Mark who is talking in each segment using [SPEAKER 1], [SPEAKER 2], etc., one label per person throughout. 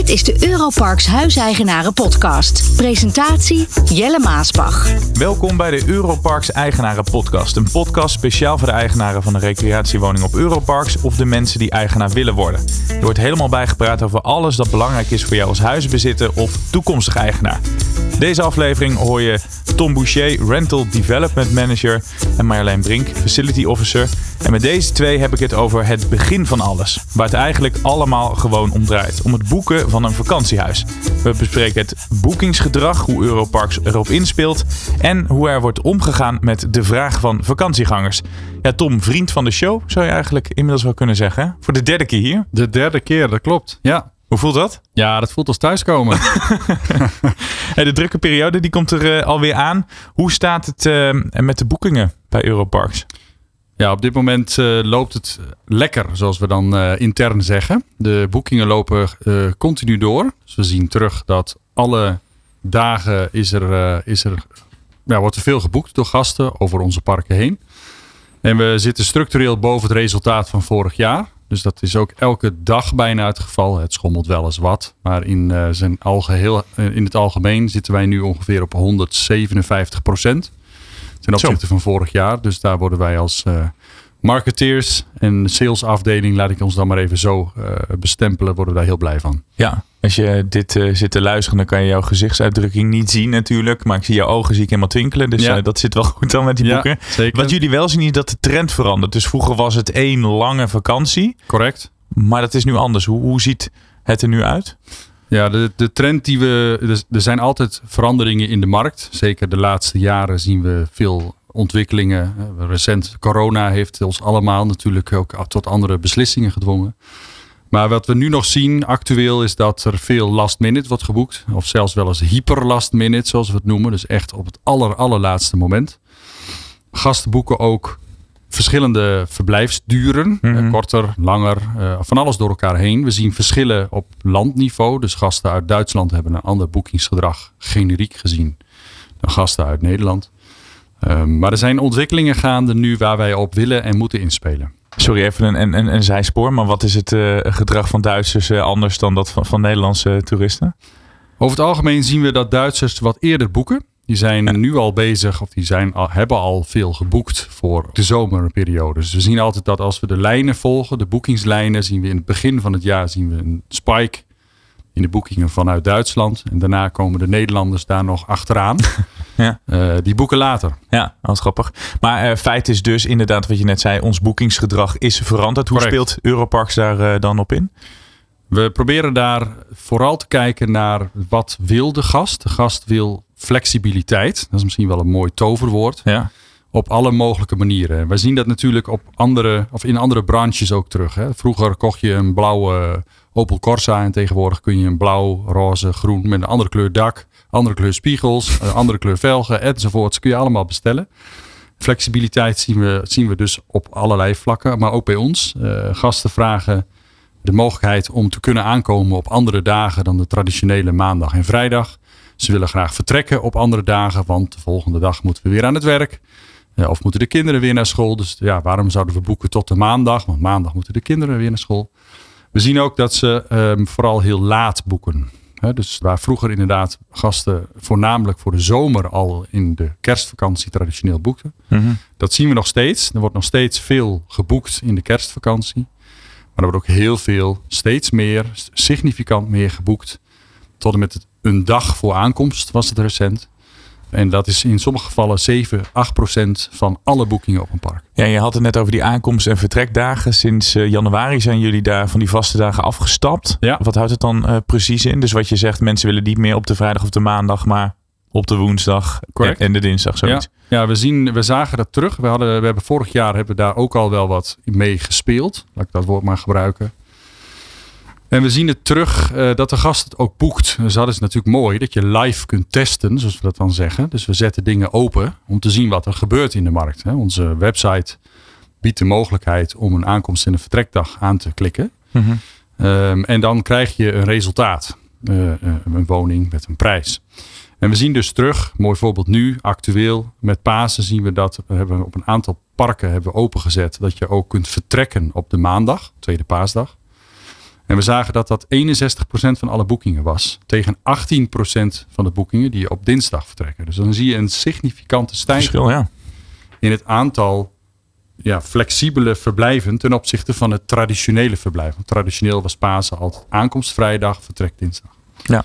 [SPEAKER 1] Dit is de Europarks Huiseigenaren Podcast. Presentatie Jelle Maasbach.
[SPEAKER 2] Welkom bij de Europarks Eigenaren Podcast. Een podcast speciaal voor de eigenaren van een recreatiewoning op Europarks of de mensen die eigenaar willen worden. Er wordt helemaal bijgepraat over alles dat belangrijk is voor jou als huisbezitter of toekomstig eigenaar. Deze aflevering hoor je Tom Boucher, Rental Development Manager, en Marjolein Brink, Facility Officer. En met deze twee heb ik het over het begin van alles, waar het eigenlijk allemaal gewoon om draait. Om het boeken van een vakantiehuis. We bespreken het boekingsgedrag, hoe Europarks erop inspeelt en hoe er wordt omgegaan met de vraag van vakantiegangers. Ja, Tom, vriend van de show, zou je eigenlijk inmiddels wel kunnen zeggen. hè? Voor de derde keer hier.
[SPEAKER 3] De derde keer, dat klopt. Ja,
[SPEAKER 2] Hoe voelt dat?
[SPEAKER 3] ja dat voelt als thuiskomen.
[SPEAKER 2] Hey, de drukke periode die komt er eh, alweer aan. Hoe staat het eh, met de boekingen bij Europarks?
[SPEAKER 3] Ja, op dit moment eh, loopt het lekker, zoals we dan eh, intern zeggen. De boekingen lopen eh, continu door. Dus we zien terug dat alle dagen is er, is er, ja, wordt er veel geboekt door gasten over onze parken heen. En we zitten structureel boven het resultaat van vorig jaar. Dus dat is ook elke dag bijna het geval. Het schommelt wel eens wat. Maar in, zijn algeheel, eh, in het algemeen zitten wij nu ongeveer op 157 procent. Ten opzichte van vorig jaar. Dus daar worden wij als marketeers en salesafdeling, laat ik ons dan maar even zo eh, bestempelen, worden we daar heel blij van.
[SPEAKER 2] Ja, als je dit eh, zit te luisteren, dan kan je jouw gezichtsuitdrukking niet zien natuurlijk. Maar ik zie jouw ogen zie ik helemaal twinkelen. Dus
[SPEAKER 3] Ja.
[SPEAKER 2] eh, dat zit wel goed dan met die
[SPEAKER 3] Ja,
[SPEAKER 2] boeken.
[SPEAKER 3] zeker.
[SPEAKER 2] Wat jullie wel zien is dat de trend verandert. Dus vroeger was het één lange vakantie.
[SPEAKER 3] Correct.
[SPEAKER 2] Maar dat is nu anders. Hoe, hoe ziet het er nu uit?
[SPEAKER 3] Ja, de, de trend die we. er- Er zijn altijd veranderingen in de markt. Zeker de laatste jaren zien we veel ontwikkelingen. Eh, Recent corona heeft ons allemaal natuurlijk ook tot andere beslissingen gedwongen. Maar wat we nu nog zien actueel is dat er veel last minute wordt geboekt. Of zelfs wel eens hyper last minute zoals we het noemen. Dus echt op het aller, allerlaatste moment. Gasten boeken ook verschillende verblijfsduren.
[SPEAKER 2] Mhm.
[SPEAKER 3] Eh, korter, langer, eh, van alles door elkaar heen. We zien verschillen op landniveau. Dus gasten uit Duitsland hebben een ander boekingsgedrag generiek gezien dan gasten uit Nederland. Ehm, maar er zijn ontwikkelingen gaande nu waar wij op willen en moeten inspelen.
[SPEAKER 2] Sorry, even een, een, een, een zijspoor. Maar wat is het eh, gedrag van Duitsers eh, anders dan dat van, van Nederlandse toeristen?
[SPEAKER 3] Over het algemeen zien we dat Duitsers wat eerder boeken. Die zijn nu al bezig, of die zijn al, hebben al veel geboekt voor de zomerperiode. Dus we zien altijd dat als we de lijnen volgen, de boekingslijnen, zien we in het begin van het jaar zien we een spike in de boekingen vanuit Duitsland. En daarna komen de Nederlanders daar nog achteraan.
[SPEAKER 2] Ja.
[SPEAKER 3] Eh, die boeken later.
[SPEAKER 2] Ja, dat is grappig. Maar eh, feit is dus inderdaad wat je net zei. Ons boekingsgedrag is veranderd. Hoe
[SPEAKER 3] Correct.
[SPEAKER 2] speelt Europarks daar eh, dan op in?
[SPEAKER 3] We proberen daar vooral te kijken naar wat wil de gast. De gast wil flexibiliteit. Dat is misschien wel een mooi toverwoord.
[SPEAKER 2] Ja.
[SPEAKER 3] op alle mogelijke manieren. We zien dat natuurlijk op andere, of in andere branches ook terug. Hè. Vroeger kocht je een blauwe Opel Corsa en tegenwoordig kun je een blauw, roze, groen met een andere kleur dak, andere kleur spiegels, een andere kleur velgen enzovoorts. Kun je allemaal bestellen. Flexibiliteit zien we, zien we dus op allerlei vlakken, maar ook bij ons. Eh, gasten vragen de mogelijkheid om te kunnen aankomen op andere dagen dan de traditionele maandag en vrijdag. Ze willen graag vertrekken op andere dagen, want de volgende dag moeten we weer aan het werk. Eh, of moeten de kinderen weer naar school. Dus ja, waarom zouden we boeken tot de maandag? Want maandag moeten de kinderen weer naar school. We zien ook dat ze ehm, vooral heel laat boeken. Dus waar vroeger inderdaad gasten voornamelijk voor de zomer al in de kerstvakantie traditioneel boekten.
[SPEAKER 2] Mhm.
[SPEAKER 3] Dat zien we nog steeds. Er wordt nog steeds veel geboekt in de kerstvakantie. Maar er wordt ook heel veel, steeds meer, significant meer geboekt. Tot en met het- een dag voor aankomst was het recent. En dat is in sommige gevallen 7, 8 procent van alle boekingen op een park.
[SPEAKER 2] Ja, je had het net over die aankomst- en vertrekdagen. Sinds eh, januari zijn jullie daar van die vaste dagen afgestapt.
[SPEAKER 3] Ja.
[SPEAKER 2] Wat houdt het dan eh, precies in? Dus wat je zegt, mensen willen niet meer op de vrijdag of de maandag, maar op de woensdag
[SPEAKER 3] Correct.
[SPEAKER 2] en, en de dinsdag. Zoiets.
[SPEAKER 3] Ja, we, zien, we zagen dat terug. We, hadden, we hebben vorig jaar hebben we daar ook al wel wat mee gespeeld. Laat ik dat woord maar gebruiken. En we zien het terug eh, dat de gast het ook boekt. Dus dat is natuurlijk mooi dat je live kunt testen, zoals we dat dan zeggen. Dus we zetten dingen open om te zien wat er gebeurt in de markt. Hè. Onze website biedt de mogelijkheid om een aankomst en een vertrekdag aan te klikken.
[SPEAKER 2] Mhm.
[SPEAKER 3] Ehm, en dan krijg je een resultaat. Eh, eh, een woning met een prijs. En we zien dus terug, mooi voorbeeld nu, actueel, met Pasen zien we dat we hebben op een aantal parken hebben we opengezet dat je ook kunt vertrekken op de maandag, tweede paasdag. En we zagen dat dat 61% van alle boekingen was. Tegen 18% van de boekingen die op dinsdag vertrekken. Dus dan zie je een significante stijging
[SPEAKER 2] Verschil, ja.
[SPEAKER 3] in het aantal ja, flexibele verblijven ten opzichte van het traditionele verblijf. Want traditioneel was Pasen altijd aankomst vrijdag, vertrek dinsdag.
[SPEAKER 2] Ja,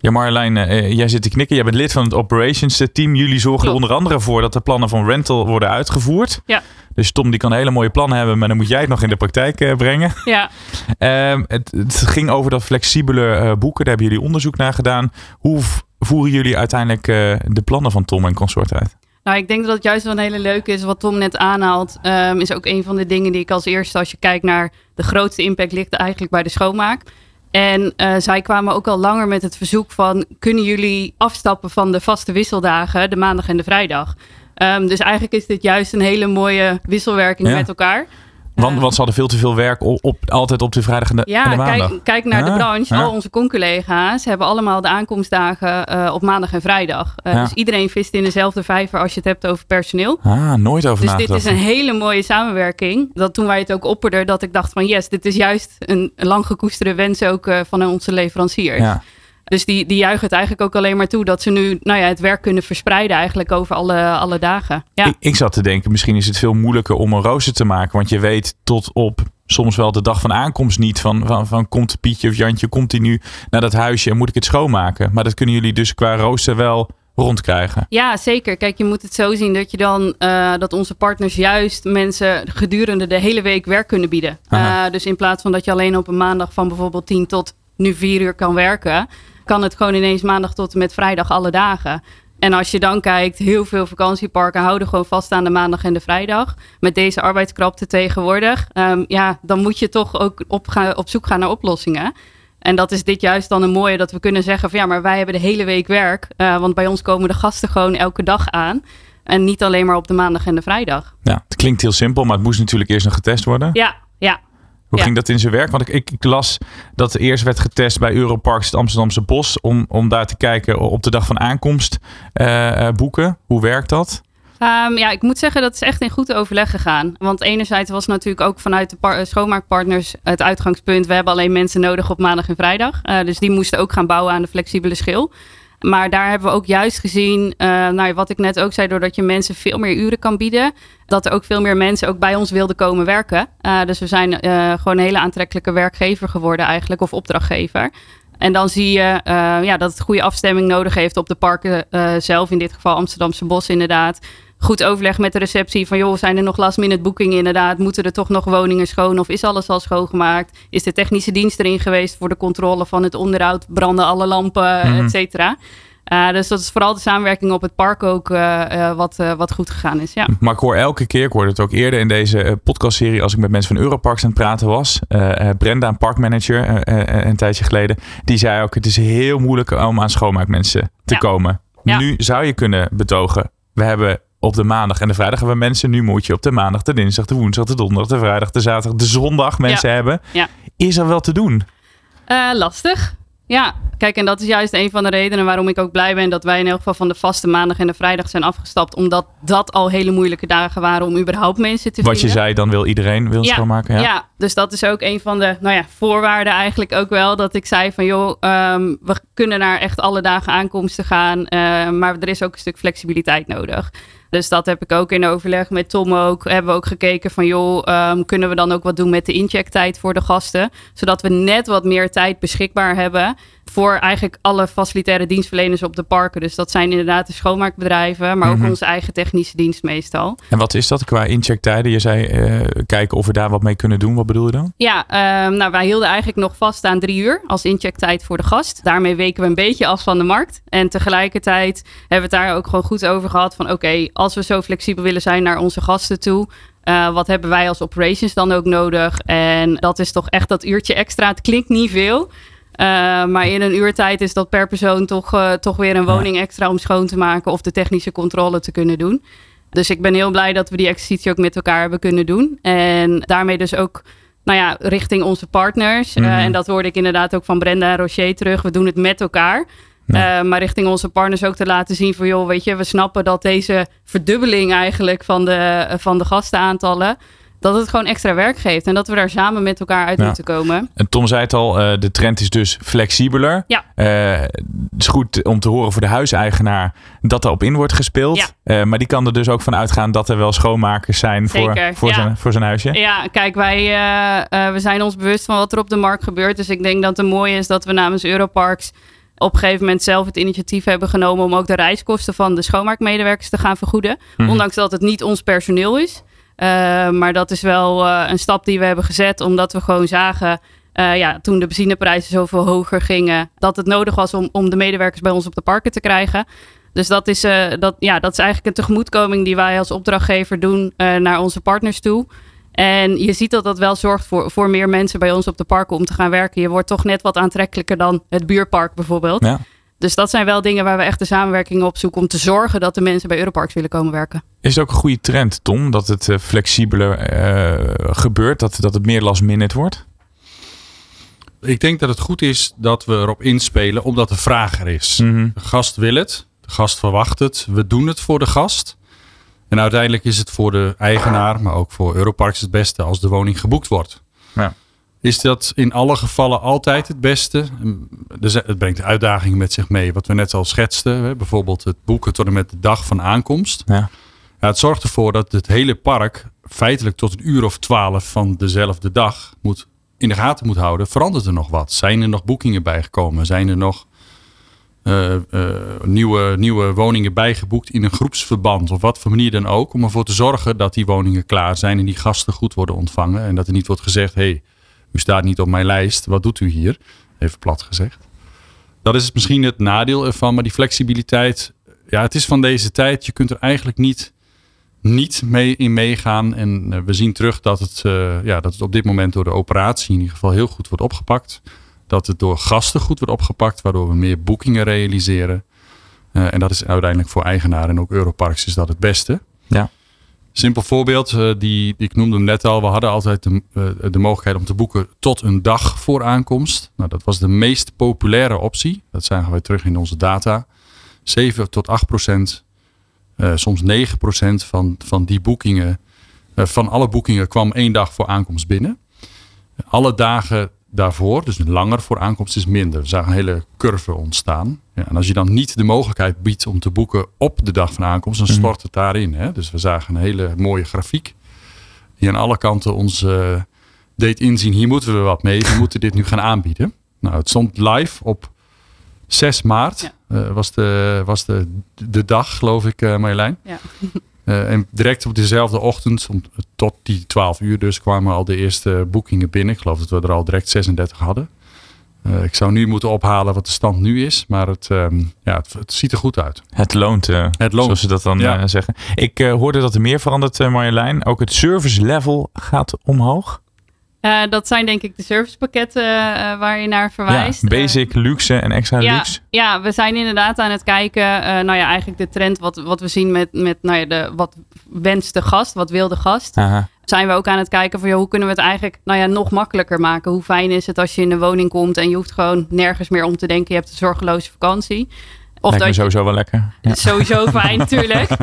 [SPEAKER 2] Marjolein, eh, jij zit te knikken. Jij bent lid van het operations team. Jullie zorgen er onder andere voor dat de plannen van rental worden uitgevoerd.
[SPEAKER 4] Ja.
[SPEAKER 2] Dus Tom die kan hele mooie plannen hebben, maar dan moet jij het nog in de praktijk eh, brengen.
[SPEAKER 4] Ja,
[SPEAKER 2] Ehm, het, het ging over dat flexibele eh, boeken. Daar hebben jullie onderzoek naar gedaan. Hoe voeren jullie uiteindelijk eh, de plannen van Tom en consort uit?
[SPEAKER 4] nou ik denk dat het juist wel een hele leuke is. Wat Tom net aanhaalt, ehm, is ook een van de dingen die ik als eerste, als je kijkt naar de grootste impact, ligt eigenlijk bij de schoonmaak. En eh, zij kwamen ook al langer met het verzoek van, kunnen jullie afstappen van de vaste wisseldagen, de maandag en de vrijdag? Ehm, dus eigenlijk is dit juist een hele mooie wisselwerking
[SPEAKER 2] Ja.
[SPEAKER 4] met elkaar.
[SPEAKER 2] Want, want ze hadden veel te veel werk op, op- altijd op de vrijdag en de, en
[SPEAKER 4] Ja,
[SPEAKER 2] de maandag.
[SPEAKER 4] kijk, kijk naar de branche. Al onze conculega's hebben allemaal de aankomstdagen eh, op maandag en vrijdag. Eh. Dus iedereen vist in dezelfde vijver als je het hebt over personeel.
[SPEAKER 2] Ah, nooit over
[SPEAKER 4] Dus dit is een hele mooie samenwerking. Dat toen wij het ook opperden, dat ik dacht van yes, dit is juist een lang gekoesterde wens ook eh, van onze leveranciers. Dus die, die juichen het eigenlijk ook alleen maar toe dat ze nu nou ja, het werk kunnen verspreiden eigenlijk over alle, alle dagen. Ja.
[SPEAKER 2] Ik, ik zat te denken, misschien is het veel moeilijker om een rooster te maken. Want je weet tot op soms wel de dag van aankomst niet. Van, van, van komt Pietje of Jantje, komt hij nu naar dat huisje en moet ik het schoonmaken? Maar dat kunnen jullie dus qua rooster wel rondkrijgen.
[SPEAKER 4] Ja, zeker. Kijk, je moet het zo zien dat je dan eh, dat onze partners juist mensen gedurende de hele week werk kunnen bieden. Eh, dus in plaats van dat je alleen op een maandag van bijvoorbeeld 10 tot nu 4 uur kan werken, kan het gewoon ineens maandag tot en met vrijdag alle dagen. En als je dan kijkt, heel veel vakantieparken houden gewoon vast aan de maandag en de vrijdag. Met deze arbeidskrapte tegenwoordig. Ehm, ja, dan moet je toch ook op, gaan, op zoek gaan naar oplossingen. En dat is dit juist dan een mooie dat we kunnen zeggen van ja, maar wij hebben de hele week werk. Eh, want bij ons komen de gasten gewoon elke dag aan. En niet alleen maar op de maandag en de vrijdag.
[SPEAKER 2] Ja, het klinkt heel simpel, maar het moest natuurlijk eerst nog getest worden.
[SPEAKER 4] Ja, ja.
[SPEAKER 2] Hoe
[SPEAKER 4] ja.
[SPEAKER 2] ging dat in zijn werk? Want ik, ik, ik las dat er eerst werd getest bij Europarks het Amsterdamse Bos. Om, om daar te kijken op de dag van aankomst eh, eh, boeken. Hoe werkt dat?
[SPEAKER 4] Ehm, ja, ik moet zeggen dat is echt in goed overleg gegaan. Want enerzijds was natuurlijk ook vanuit de eh, schoonmaakpartners het uitgangspunt. We hebben alleen mensen nodig op maandag en vrijdag. Dus die moesten ook gaan bouwen aan de flexibele schil. Maar daar hebben we ook juist gezien, eh, nou, wat ik net ook zei, doordat je mensen veel meer uren kan bieden, dat er ook veel meer mensen ook bij ons wilden komen werken. Eh, dus we zijn eh, gewoon een hele aantrekkelijke werkgever geworden eigenlijk, of opdrachtgever. En dan zie je eh, ja, dat het goede afstemming nodig heeft op de parken eh, zelf, in dit geval Amsterdamse Bos inderdaad. Goed overleg met de receptie van joh, zijn er nog last minute boekingen inderdaad? Moeten er toch nog woningen schoon of is alles al schoongemaakt? Is de technische dienst erin geweest voor de controle van het onderhoud? Branden alle lampen,
[SPEAKER 2] Mhm.
[SPEAKER 4] et cetera? Eh, dus dat is vooral de samenwerking op het park ook eh, eh, wat, wat goed gegaan is. Ja.
[SPEAKER 2] Maar ik hoor elke keer, ik hoorde het ook eerder in deze podcastserie, als ik met mensen van Europarks aan het praten was. Brenda, een parkmanager, een tijdje geleden, die zei ook: het is heel moeilijk om aan schoonmaakmensen te
[SPEAKER 4] Ja.
[SPEAKER 2] komen.
[SPEAKER 4] Ja.
[SPEAKER 2] Nu zou je kunnen betogen, we hebben op de maandag en de vrijdag hebben we mensen. Nu moet je op de maandag, de dinsdag, de woensdag, de donderdag, de vrijdag, de zaterdag, de zondag mensen hebben.
[SPEAKER 4] Ja.
[SPEAKER 2] Is er wel te doen?
[SPEAKER 4] Lastig. Ja, kijk, en dat is juist een van de redenen waarom ik ook blij ben dat wij in elk geval van de vaste maandag en de vrijdag zijn afgestapt. Omdat dat al hele moeilijke dagen waren om überhaupt mensen te
[SPEAKER 2] Wat je
[SPEAKER 4] vinden.
[SPEAKER 2] zei, dan wil iedereen wil
[SPEAKER 4] Ja,
[SPEAKER 2] schoonmaken. Ja.
[SPEAKER 4] Ja. dus dat is ook een van de nou ja, voorwaarden eigenlijk ook wel. Dat ik zei van joh, ehm, we kunnen naar echt alle dagen aankomsten gaan. eh, maar er is ook een stuk flexibiliteit nodig. Dus dat heb ik ook in overleg met Tom ook. Hebben we ook gekeken van joh, ehm, kunnen we dan ook wat doen met de inchecktijd voor de gasten. Zodat we net wat meer tijd beschikbaar hebben voor eigenlijk alle facilitaire dienstverleners op de parken. Dus dat zijn inderdaad de schoonmaakbedrijven, maar
[SPEAKER 2] Mhm.
[SPEAKER 4] ook onze eigen technische dienst meestal.
[SPEAKER 2] En wat is dat qua inchecktijden? Je zei eh, kijken of we daar wat mee kunnen doen. Wat bedoel je dan?
[SPEAKER 4] Ja, ehm, nou, wij hielden eigenlijk nog vast aan drie uur als inchecktijd voor de gast. Daarmee weken we een beetje af van de markt. En tegelijkertijd hebben we het daar ook gewoon goed over gehad van oké, als we zo flexibel willen zijn naar onze gasten toe. eh, wat hebben wij als operations dan ook nodig? En dat is toch echt dat uurtje extra. Het klinkt niet veel. Eh, maar in een uurtijd is dat per persoon toch, eh, toch weer een woning extra om schoon te maken of de technische controle te kunnen doen. Dus ik ben heel blij dat we die exercitie ook met elkaar hebben kunnen doen. En daarmee dus ook nou ja, richting onze partners. Eh,
[SPEAKER 2] Mhm.
[SPEAKER 4] en dat hoorde ik inderdaad ook van Brenda en Rocher terug. We doen het met elkaar.
[SPEAKER 2] Ja.
[SPEAKER 4] Maar richting onze partners ook te laten zien van... joh, weet je, we snappen dat deze verdubbeling eigenlijk van de, van de gastenaantallen... dat het gewoon extra werk geeft. En dat we daar samen met elkaar uit
[SPEAKER 2] Ja.
[SPEAKER 4] moeten komen.
[SPEAKER 2] En Tom zei het al, eh, de trend is dus flexibeler.
[SPEAKER 4] Ja.
[SPEAKER 2] Eh, het is goed om te horen voor de huiseigenaar dat er op in wordt gespeeld.
[SPEAKER 4] Ja.
[SPEAKER 2] Eh, maar die kan er dus ook van uitgaan dat er wel schoonmakers zijn voor,
[SPEAKER 4] Zeker,
[SPEAKER 2] voor,
[SPEAKER 4] ja.
[SPEAKER 2] zijn, voor zijn huisje.
[SPEAKER 4] Ja, kijk, wij we zijn ons bewust van wat er op de markt gebeurt. Dus ik denk dat het mooie is dat we namens Europarks op een gegeven moment zelf het initiatief hebben genomen om ook de reiskosten van de schoonmaakmedewerkers te gaan vergoeden.
[SPEAKER 2] Mhm.
[SPEAKER 4] Ondanks dat het niet ons personeel is. Eh, maar dat is wel eh, een stap die we hebben gezet, omdat we gewoon zagen. eh, ja, toen de benzineprijzen zoveel hoger gingen, dat het nodig was om, om de medewerkers bij ons op de parken te krijgen. Dus dat is, dat, ja, dat is eigenlijk een tegemoetkoming die wij als opdrachtgever doen naar onze partners toe. En je ziet dat dat wel zorgt voor, voor meer mensen bij ons op de parken om te gaan werken. Je wordt toch net wat aantrekkelijker dan het buurpark bijvoorbeeld.
[SPEAKER 2] Ja.
[SPEAKER 4] Dus dat zijn wel dingen waar we echt de samenwerking op zoeken om te zorgen dat de mensen bij Europarks willen komen werken.
[SPEAKER 2] Is het ook een goede trend, Tom, dat het eh, flexibeler eh, gebeurt, dat, dat het meer last minute wordt?
[SPEAKER 3] Ik denk dat het goed is dat we erop inspelen omdat de vraag er is.
[SPEAKER 2] Mhm.
[SPEAKER 3] De gast wil het, de gast verwacht het, we doen het voor de gast. En uiteindelijk is het voor de eigenaar, maar ook voor Europarks het beste als de woning geboekt wordt.
[SPEAKER 2] Ja.
[SPEAKER 3] Is dat in alle gevallen altijd het beste? Dus het brengt uitdagingen met zich mee, wat we net al schetsten. Bijvoorbeeld het boeken tot en met de dag van aankomst.
[SPEAKER 2] Ja.
[SPEAKER 3] Ja, het zorgt ervoor dat het hele park feitelijk tot een uur of twaalf van dezelfde dag moet, in de gaten moet houden. Verandert er nog wat? Zijn er nog boekingen bijgekomen? Zijn er nog eh, eh, nieuwe, nieuwe woningen bijgeboekt in een groepsverband? Of wat voor manier dan ook. Om ervoor te zorgen dat die woningen klaar zijn en die gasten goed worden ontvangen. En dat er niet wordt gezegd, hé, hey, u staat niet op mijn lijst. Wat doet u hier? Even plat gezegd. Dat is misschien het nadeel ervan. Maar die flexibiliteit, ja, het is van deze tijd. Je kunt er eigenlijk niet niet mee in meegaan. En eh, we zien terug dat het, eh, ja, dat het op dit moment door de operatie in ieder geval heel goed wordt opgepakt. Dat het door gasten goed wordt opgepakt, waardoor we meer boekingen realiseren. Eh, en dat is uiteindelijk voor eigenaren en ook Europarks is dat het beste.
[SPEAKER 2] Ja.
[SPEAKER 3] Simpel voorbeeld, eh, die, ik noemde net al. We hadden altijd de, eh, de mogelijkheid om te boeken tot een dag voor aankomst. Nou, dat was de meest populaire optie. Dat zagen wij terug in onze data. 7 tot 8 procent eh, soms 9% van, van die boekingen, van alle boekingen kwam één dag voor aankomst binnen. Alle dagen daarvoor, dus langer voor aankomst, is minder. We zagen een hele curve ontstaan. Ja, en als je dan niet de mogelijkheid biedt om te boeken op de dag van aankomst, dan
[SPEAKER 2] Mhm.
[SPEAKER 3] stort het daarin. Hè? Dus we zagen een hele mooie grafiek die aan alle kanten ons eh, deed inzien, hier moeten we wat mee. We moeten dit nu gaan aanbieden. Nou, het stond live op 6 maart. eh, was de, was de, de dag, geloof ik, eh Marjolein.
[SPEAKER 4] Ja.
[SPEAKER 3] Eh, en direct op dezelfde ochtend, om, tot die 12 uur dus, kwamen al de eerste boekingen binnen. Ik geloof dat we er al direct 36 hadden. Eh, ik zou nu moeten ophalen wat de stand nu is, maar het, ehm, ja, het, het ziet er goed uit.
[SPEAKER 2] Het loont, eh,
[SPEAKER 3] Het loont.
[SPEAKER 2] zoals ze dat dan
[SPEAKER 3] Ja.
[SPEAKER 2] zeggen. Ik hoorde dat er meer verandert, Marjolein. Ook het service level gaat omhoog.
[SPEAKER 4] Eh, dat zijn denk ik de servicepakketten eh, waar je naar verwijst.
[SPEAKER 2] Ja,
[SPEAKER 4] Eh,
[SPEAKER 2] basic, luxe en extra
[SPEAKER 4] ja,
[SPEAKER 2] luxe.
[SPEAKER 4] Ja, we zijn inderdaad aan het kijken. eh, nou ja, eigenlijk de trend wat, wat we zien met, met nou ja, de, wat wenst de gast, wat wil de gast.
[SPEAKER 2] Aha.
[SPEAKER 4] Zijn we ook aan het kijken van, joh, hoe kunnen we het eigenlijk nou ja, nog makkelijker maken? Hoe fijn is het als je in een woning komt en je hoeft gewoon nergens meer om te denken. Je hebt een zorgeloze vakantie. Of
[SPEAKER 2] Lijkt
[SPEAKER 4] dat je,
[SPEAKER 2] sowieso wel lekker. Ja.
[SPEAKER 4] Sowieso fijn, natuurlijk.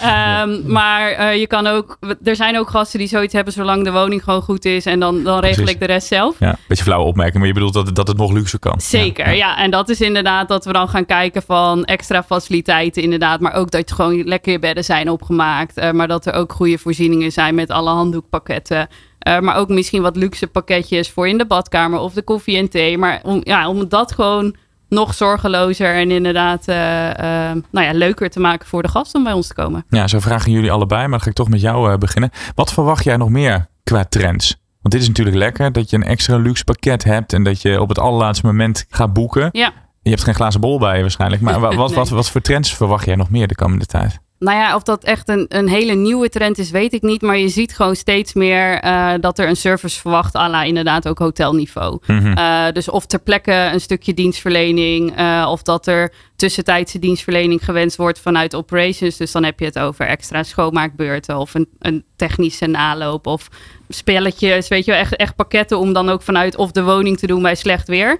[SPEAKER 4] Ehm, maar eh, je kan ook, er zijn ook gasten die zoiets hebben zolang de woning gewoon goed is. En dan, dan regel
[SPEAKER 2] Precies.
[SPEAKER 4] ik de rest zelf.
[SPEAKER 2] Ja, beetje flauwe opmerking, maar je bedoelt dat, het- dat het nog luxe kan.
[SPEAKER 4] Zeker,
[SPEAKER 2] Ja.
[SPEAKER 4] ja. En dat is inderdaad dat we dan gaan kijken van extra faciliteiten inderdaad. Maar ook dat gewoon lekker je bedden zijn opgemaakt. eh, maar dat er ook goede voorzieningen zijn met alle handdoekpakketten. Eh, maar ook misschien wat luxe pakketjes voor in de badkamer of de koffie en thee. Maar om, ja, om dat gewoon nog zorgelozer en inderdaad eh, eh, nou ja, leuker te maken voor de gast om bij ons te komen.
[SPEAKER 2] Ja, zo vragen jullie allebei, maar dan ga ik toch met jou eh, beginnen. Wat verwacht jij nog meer qua trends? Want dit is natuurlijk lekker dat je een extra luxe pakket hebt en dat je op het allerlaatste moment gaat boeken.
[SPEAKER 4] Ja.
[SPEAKER 2] Je hebt geen glazen bol bij je waarschijnlijk, maar wa- wat,
[SPEAKER 4] Nee.
[SPEAKER 2] wat, wat voor trends verwacht jij nog meer de komende tijd?
[SPEAKER 4] Nou ja, of dat echt een, een hele nieuwe trend is, weet ik niet. Maar je ziet gewoon steeds meer eh, dat er een service verwacht, à la inderdaad ook hotelniveau.
[SPEAKER 2] Mhm.
[SPEAKER 4] Uh, dus of ter plekke een stukje dienstverlening, uh, of dat er tussentijdse dienstverlening gewenst wordt vanuit operations. Dus dan heb je het over extra schoonmaakbeurten of een, een technische naloop of spelletjes, weet je, wel, echt, echt pakketten om dan ook vanuit of de woning te doen bij slecht weer.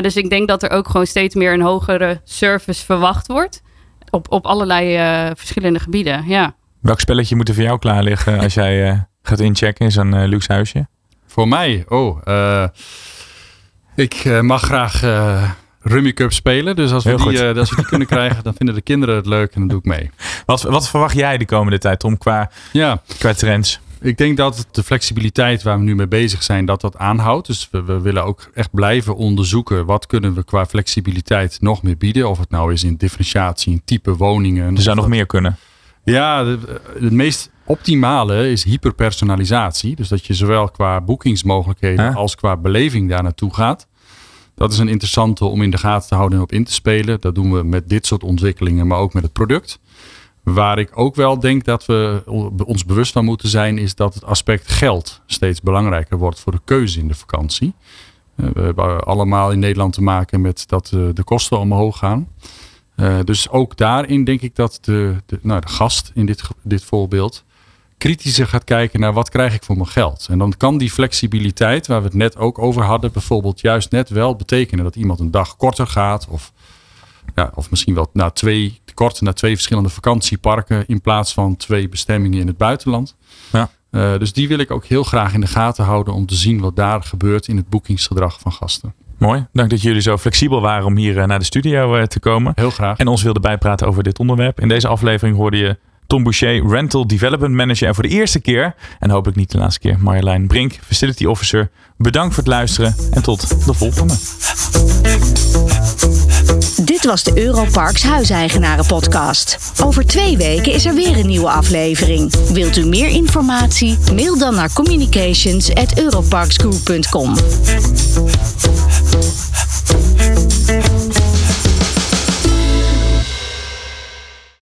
[SPEAKER 4] Dus ik denk dat er ook gewoon steeds meer een hogere service verwacht wordt op, op allerlei uh, verschillende gebieden. Ja.
[SPEAKER 2] Welk spelletje moet er voor jou klaar liggen als jij uh, gaat inchecken in zo'n luxe huisje?
[SPEAKER 3] Voor mij? Oh, ik mag graag Rummy Cup spelen. Dus als we, die, uh, als we die kunnen krijgen, dan vinden de kinderen het leuk en dan doe ik mee.
[SPEAKER 2] Wat, wat verwacht jij de komende tijd, Tom, qua, ja. qua trends?
[SPEAKER 3] Ik denk dat de flexibiliteit waar we nu mee bezig zijn, dat dat aanhoudt. Dus we, we, willen ook echt blijven onderzoeken wat kunnen we qua flexibiliteit nog meer bieden. Of het nou is in differentiatie, in type woningen.
[SPEAKER 2] Er zou nog meer kunnen.
[SPEAKER 3] Ja, het meest optimale is hyperpersonalisatie. Dus dat je zowel qua boekingsmogelijkheden als qua beleving daar naartoe gaat. Dat is een interessante om in de gaten te houden en op in te spelen. Dat doen we met dit soort ontwikkelingen, maar ook met het product. Waar ik ook wel denk dat we ons bewust van moeten zijn, is dat het aspect geld steeds belangrijker wordt voor de keuze in de vakantie. Eh, we hebben allemaal in Nederland te maken met dat eh, de kosten omhoog gaan. Eh, dus ook daarin denk ik dat de, de, nou, de gast in dit, dit voorbeeld kritischer gaat kijken naar wat krijg ik voor mijn geld. En dan kan die flexibiliteit, waar we het net ook over hadden, bijvoorbeeld juist net wel betekenen dat iemand een dag korter gaat. Of, ja, of misschien wel naar twee, kort naar twee verschillende vakantieparken in plaats van twee bestemmingen in het buitenland. Ja. Uh, dus die wil ik ook heel graag in de gaten houden om te zien wat daar gebeurt in het boekingsgedrag van gasten.
[SPEAKER 2] Mooi. Dank dat jullie zo flexibel waren om hier eh, naar de studio eh, te komen.
[SPEAKER 3] Heel graag.
[SPEAKER 2] En ons wilden bijpraten over dit onderwerp. In deze aflevering hoorde je Tom Boucher, Rental Development Manager. En voor de eerste keer, en hopelijk niet de laatste keer, Marjolein Brink, Facility Officer. Bedankt voor het luisteren en tot de volgende.
[SPEAKER 1] Dit was de Europarks Huiseigenaren Podcast. Over twee weken is er weer een nieuwe aflevering. Wilt u meer informatie? Mail dan naar communications@europarksgroup.com.